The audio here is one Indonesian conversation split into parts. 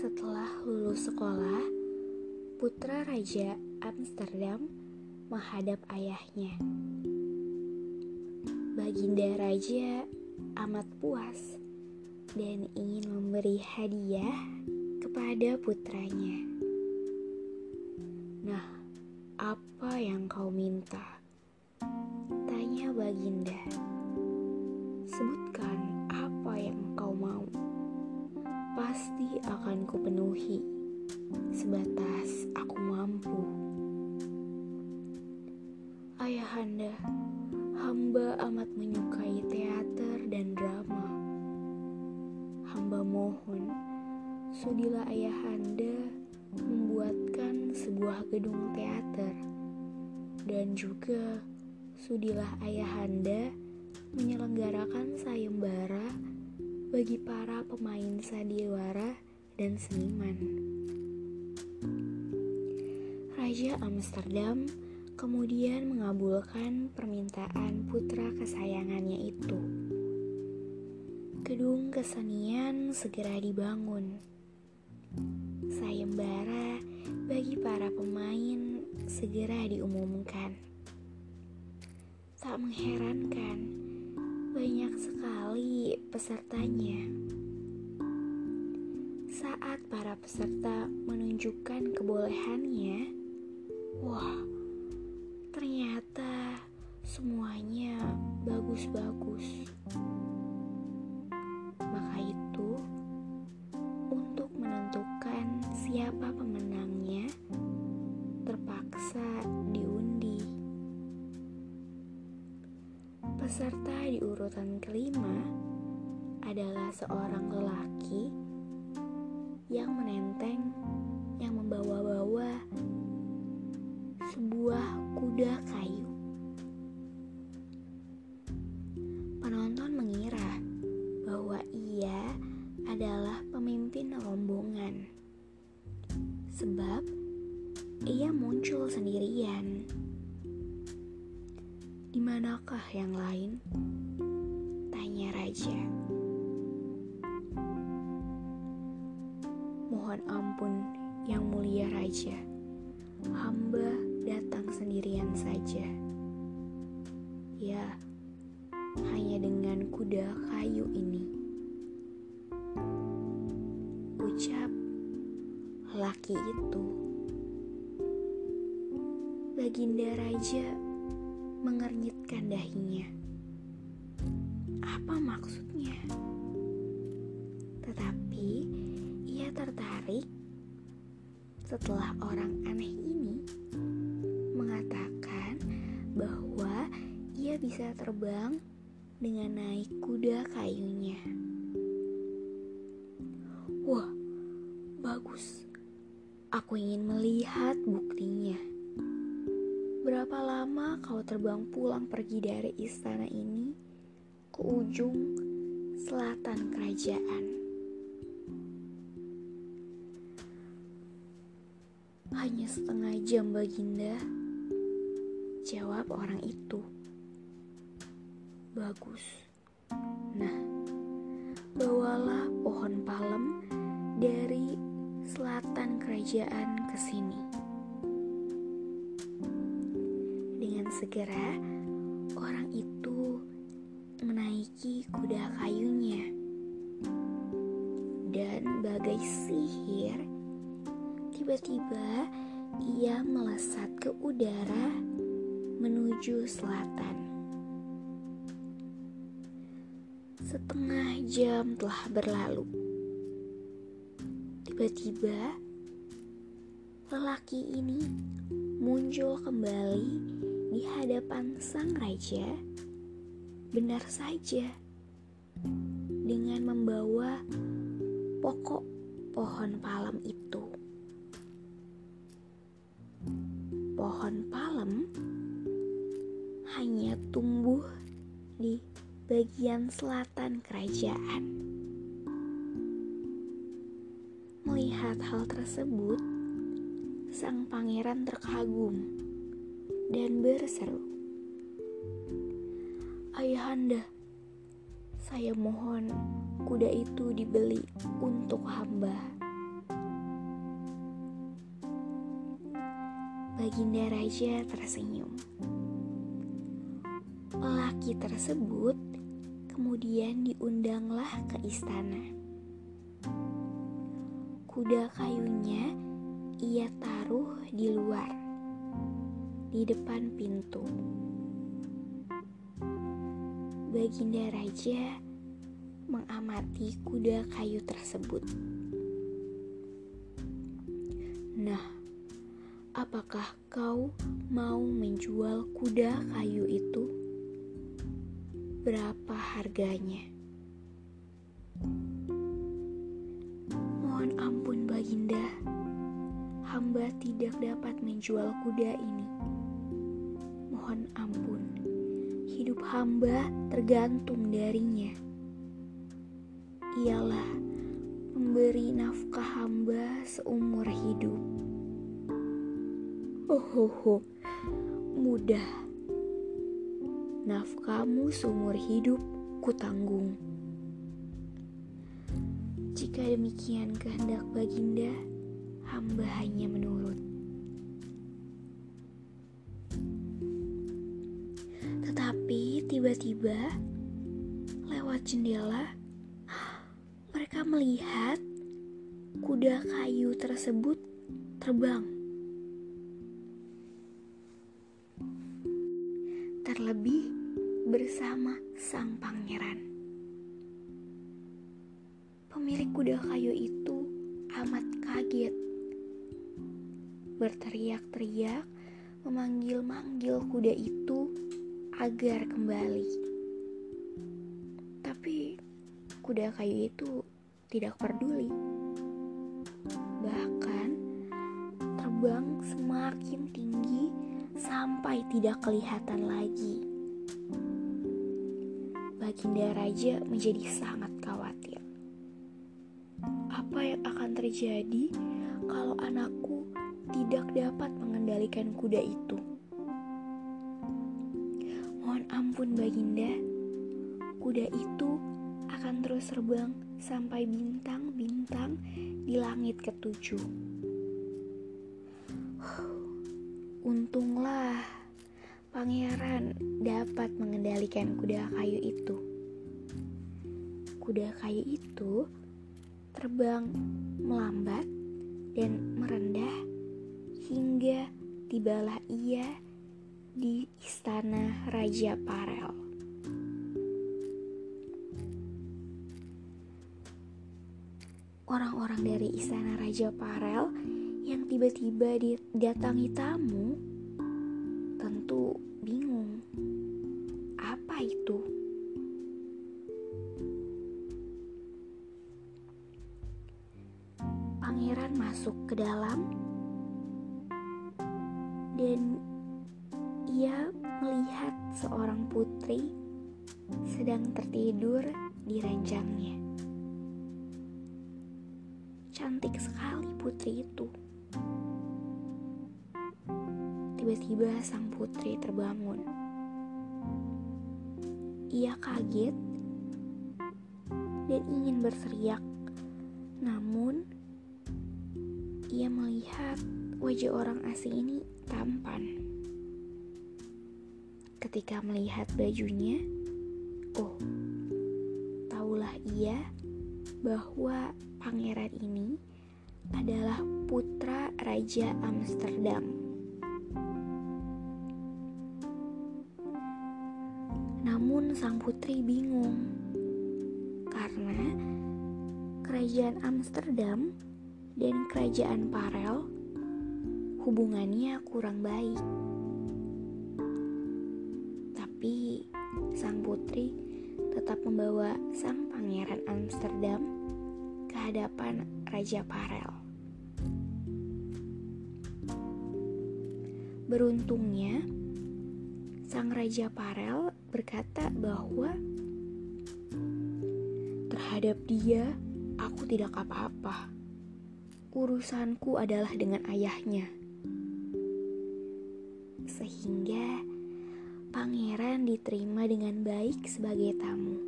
Setelah lulus sekolah, putra Raja Amsterdam menghadap ayahnya. Baginda Raja amat puas dan ingin memberi hadiah kepada putranya. Nah, apa yang kau minta? Baginda. Sebutkan apa yang kau mau. Pasti akan kupenuhi sebatas aku mampu. Ayahanda, hamba amat menyukai teater dan drama. Hamba mohon, sudilah ayahanda membuatkan sebuah gedung teater dan juga sudilah ayahanda menyelenggarakan sayembara bagi para pemain sandiwara dan seniman. Raja Amsterdam kemudian mengabulkan permintaan putra kesayangannya itu. Gedung kesenian segera dibangun. Sayembara bagi para pemain segera diumumkan. Tak mengherankan, banyak sekali pesertanya. Saat para peserta menunjukkan kebolehannya, wah, ternyata semuanya bagus-bagus. Maka itu, untuk menentukan siapa pemenangnya, Peserta di urutan kelima adalah seorang lelaki yang menenteng yang membawa-bawa sebuah kuda kayu. Mohon ampun, yang mulia raja. Hamba datang sendirian saja. Ya, hanya dengan kuda kayu ini. Ucap laki itu. Baginda raja mengernyitkan dahinya. Apa maksudnya? Tetapi tertarik setelah orang aneh ini mengatakan bahwa ia bisa terbang dengan naik kuda kayunya. Wah, bagus. Aku ingin melihat buktinya. Berapa lama kau terbang pulang pergi dari istana ini ke ujung selatan kerajaan? Setengah jam baginda, jawab orang itu. Bagus. Nah, bawalah pohon palem dari selatan kerajaan ke sini. Dengan segera, orang itu menaiki kuda kayunya. Dan bagai sihir, tiba-tiba ia melesat ke udara menuju selatan. Setengah jam telah berlalu. Tiba-tiba, lelaki ini muncul kembali di hadapan sang raja, benar saja dengan membawa pokok pohon palem itu. Pohon palem hanya tumbuh di bagian selatan kerajaan. Melihat hal tersebut, sang pangeran terkagum dan berseru, "Ayahanda, saya mohon kuda itu dibeli untuk hamba." Baginda Raja tersenyum. Lelaki tersebut kemudian diundanglah ke istana. Kuda kayunya ia taruh di luar, di depan pintu. Baginda Raja mengamati kuda kayu tersebut. Apakah kau mau menjual kuda kayu itu? Berapa harganya? Mohon ampun, Baginda. Hamba tidak dapat menjual kuda ini. Mohon ampun, hidup hamba tergantung darinya. Ialah memberi nafkah hamba seumur hidup. Oh, mudah. Nafkamu seumur hidup ku tanggung. Jika demikian kehendak Baginda, hamba hanya menurut. Tetapi tiba-tiba lewat jendela mereka melihat kuda kayu tersebut terbang. Terlebih bersama sang pangeran. Pemilik kuda kayu itu amat kaget. Berteriak-teriak memanggil-manggil kuda itu agar kembali. Tapi kuda kayu itu tidak peduli. Bahkan terbang semakin tinggi sampai tidak kelihatan lagi. Baginda Raja menjadi sangat khawatir. Apa yang akan terjadi kalau anakku tidak dapat mengendalikan kuda itu? Mohon ampun Baginda, kuda itu akan terus terbang sampai bintang-bintang di langit ketujuh. Pangeran dapat mengendalikan kuda kayu itu. Kuda kayu itu terbang melambat dan merendah hingga tibalah ia di istana Raja Parel. Orang-orang dari istana Raja Parel yang tiba-tiba didatangi tamu tentu bingung. Apa itu? Pangeran masuk ke dalam dan ia melihat seorang putri sedang tertidur di ranjangnya. Cantik sekali putri itu. Tiba-tiba sang putri terbangun. Ia kaget dan ingin berteriak, namun ia melihat wajah orang asing ini tampan. Ketika melihat bajunya, oh, tahulah ia bahwa pangeran ini adalah putra Raja Amsterdam. Sang putri bingung karena kerajaan Amsterdam dan kerajaan Parel hubungannya kurang baik. Tapi sang putri tetap membawa sang pangeran Amsterdam ke hadapan Raja Parel. Beruntungnya, sang Raja Parel berkata bahwa terhadap dia aku tidak apa-apa. Urusanku adalah dengan ayahnya. Sehingga pangeran diterima dengan baik sebagai tamu.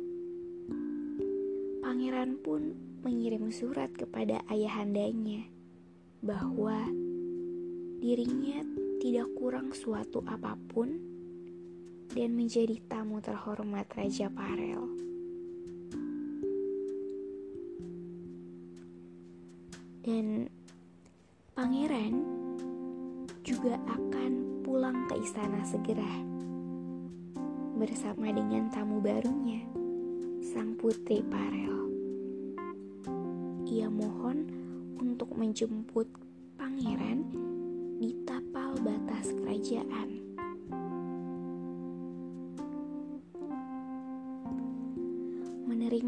Pangeran pun mengirim surat kepada ayahandanya bahwa dirinya tidak kurang suatu apa pun dan menjadi tamu terhormat Raja Parel. Dan pangeran juga akan pulang ke istana segera bersama dengan tamu barunya, sang putri Parel. Ia mohon untuk menjemput pangeran di tapal batas kerajaan.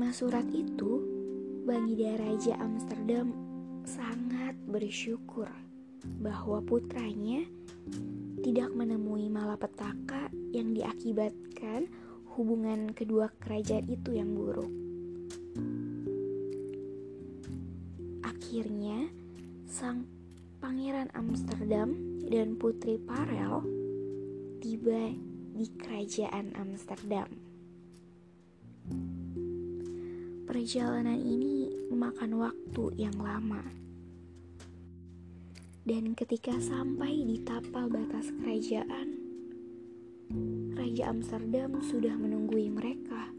Menerima surat itu, Bangida Raja Amsterdam sangat bersyukur bahwa putranya tidak menemui malapetaka yang diakibatkan hubungan kedua kerajaan itu yang buruk. Akhirnya, sang Pangeran Amsterdam dan Putri Parel tiba di kerajaan Amsterdam. Perjalanan ini memakan waktu yang lama. Dan ketika sampai di tapal batas kerajaan, Raja Amsterdam sudah menunggui mereka.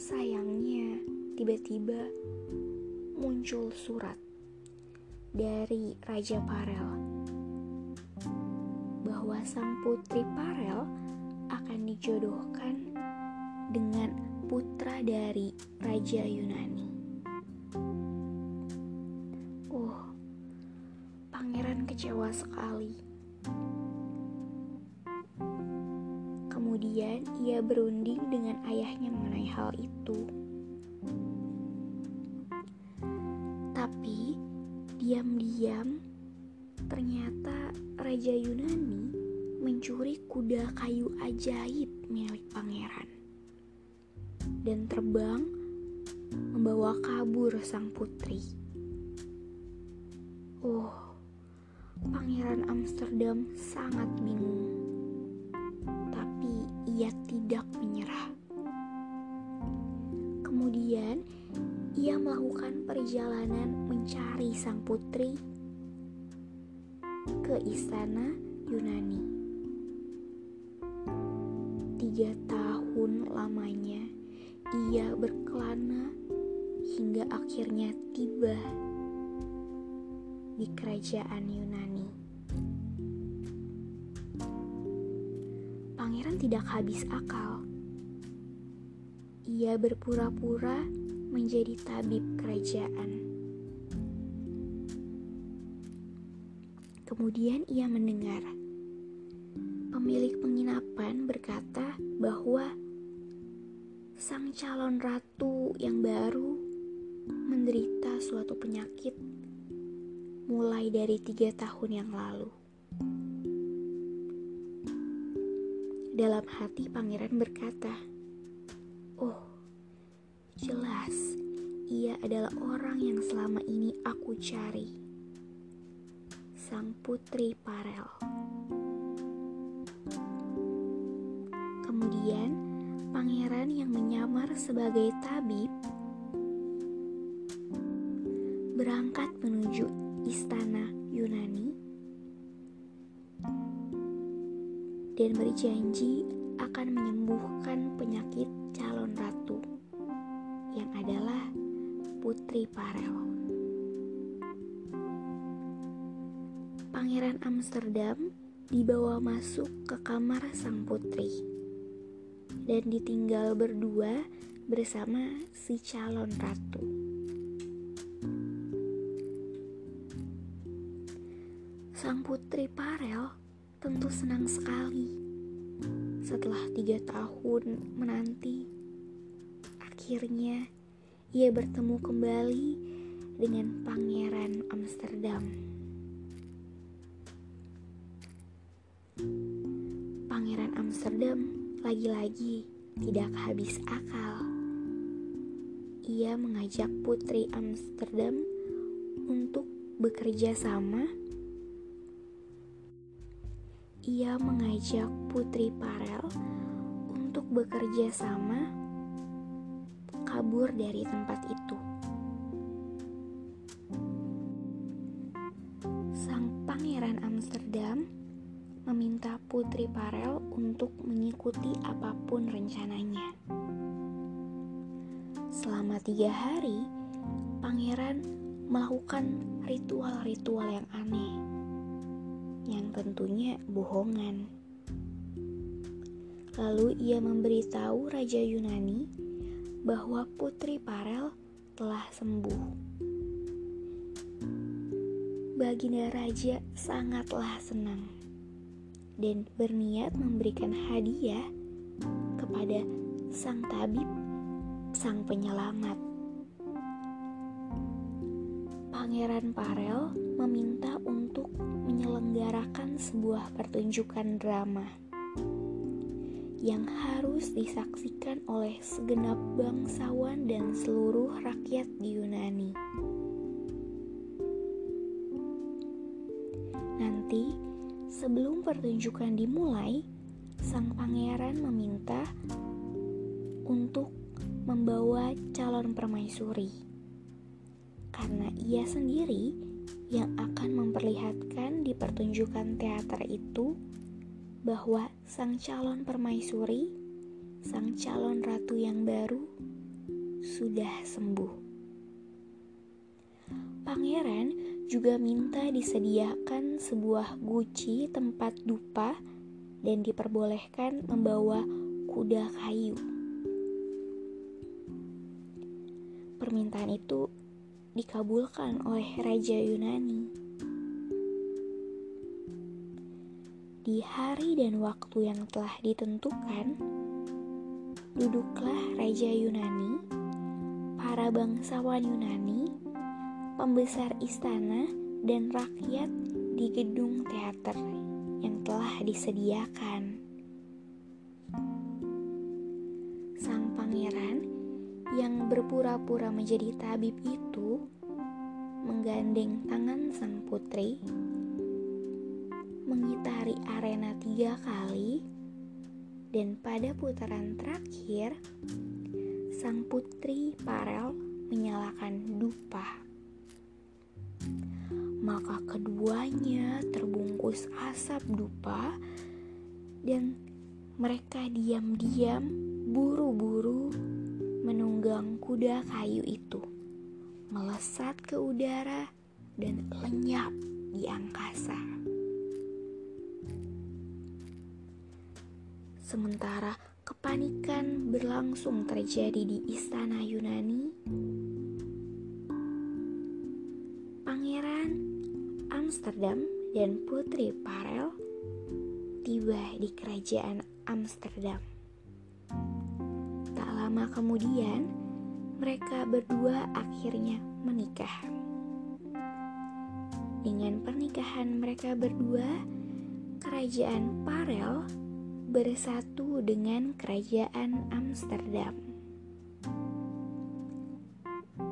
Sayangnya, tiba-tiba muncul surat dari Raja Parel bahwa sang putri Parel akan dijodohkan dengan putra dari Raja Yunani. Oh, pangeran kecewa sekali. Kemudian ia berunding dengan ayahnya mengenai hal itu. Diam-diam, ternyata Raja Yunani mencuri kuda kayu ajaib milik pangeran dan terbang membawa kabur sang putri. Oh, pangeran Amsterdam sangat bingung, tapi ia tidak menyerah. Kemudian ia melakukan perjalanan mencari sang putri ke istana Yunani. Tiga tahun lamanya ia berkelana hingga akhirnya tiba di kerajaan Yunani. Pangeran tidak habis akal. Ia berpura-pura menjadi tabib kerajaan. Kemudian ia mendengar pemilik penginapan berkata bahwa sang calon ratu yang baru menderita suatu penyakit mulai dari tiga tahun yang lalu. Dalam hati pangeran berkata, "Oh, Jelas, ia adalah orang yang selama ini aku cari. Sang putri Parel. Kemudian, pangeran yang menyamar sebagai tabib berangkat menuju istana Yunani dan berjanji akan menyembuhkan penyakit calon ratu yang adalah Putri Parel. Pangeran Amsterdam dibawa masuk ke kamar sang putri dan ditinggal berdua bersama si calon ratu. Sang putri Parel tentu senang sekali setelah tiga tahun menanti. Akhirnya ia bertemu kembali dengan Pangeran Amsterdam. Pangeran Amsterdam lagi-lagi tidak habis akal. Ia mengajak Putri Amsterdam untuk bekerja sama ia mengajak Putri Parel untuk bekerja sama kabur dari tempat itu. Putri Parel untuk mengikuti apa pun rencananya. Selama tiga hari, Pangeran melakukan ritual-ritual yang aneh yang tentunya bohongan. Lalu ia memberitahu Raja Yunani bahwa Putri Parel telah sembuh. Baginda Raja sangatlah senang dan berniat memberikan hadiah kepada sang tabib, sang penyelamat. Pangeran Parel meminta untuk menyelenggarakan sebuah pertunjukan drama yang harus disaksikan oleh segenap bangsawan dan seluruh rakyat di Yunani. Nanti, sebelum pertunjukan dimulai, sang pangeran meminta untuk membawa calon permaisuri karena ia sendiri yang akan memperlihatkan di pertunjukan teater itu bahwa sang calon permaisuri, sang calon ratu yang baru, sudah sembuh. Pangeran juga minta disediakan sebuah guci tempat dupa dan diperbolehkan membawa kuda kayu. Permintaan itu dikabulkan oleh Raja Yunani. Di hari dan waktu yang telah ditentukan, duduklah Raja Yunani, para bangsawan Yunani, pembesar istana, dan rakyat di gedung teater yang telah disediakan. Sang pangeran yang berpura-pura menjadi tabib itu menggandeng tangan sang putri, mengitari arena tiga kali, dan pada putaran terakhir, sang putri Parel menyalakan dupa. Maka keduanya terbungkus asap dupa dan mereka diam-diam buru-buru menunggang kuda kayu itu, melesat ke udara dan lenyap di angkasa. Sementara kepanikan berlangsung terjadi di istana Yunani, Amsterdam dan Putri Parel tiba di kerajaan Amsterdam lama kemudian, mereka berdua akhirnya menikah. Dengan pernikahan mereka berdua, kerajaan Parel bersatu dengan kerajaan Amsterdam.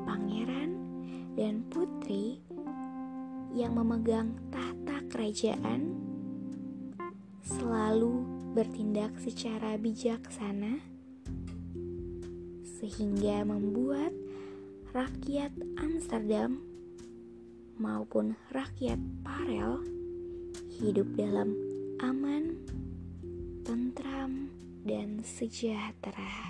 Pangeran dan putri yang memegang tahta kerajaan selalu bertindak secara bijaksana sehingga membuat rakyat Amsterdam maupun rakyat Parel hidup dalam aman, tentram, dan sejahtera.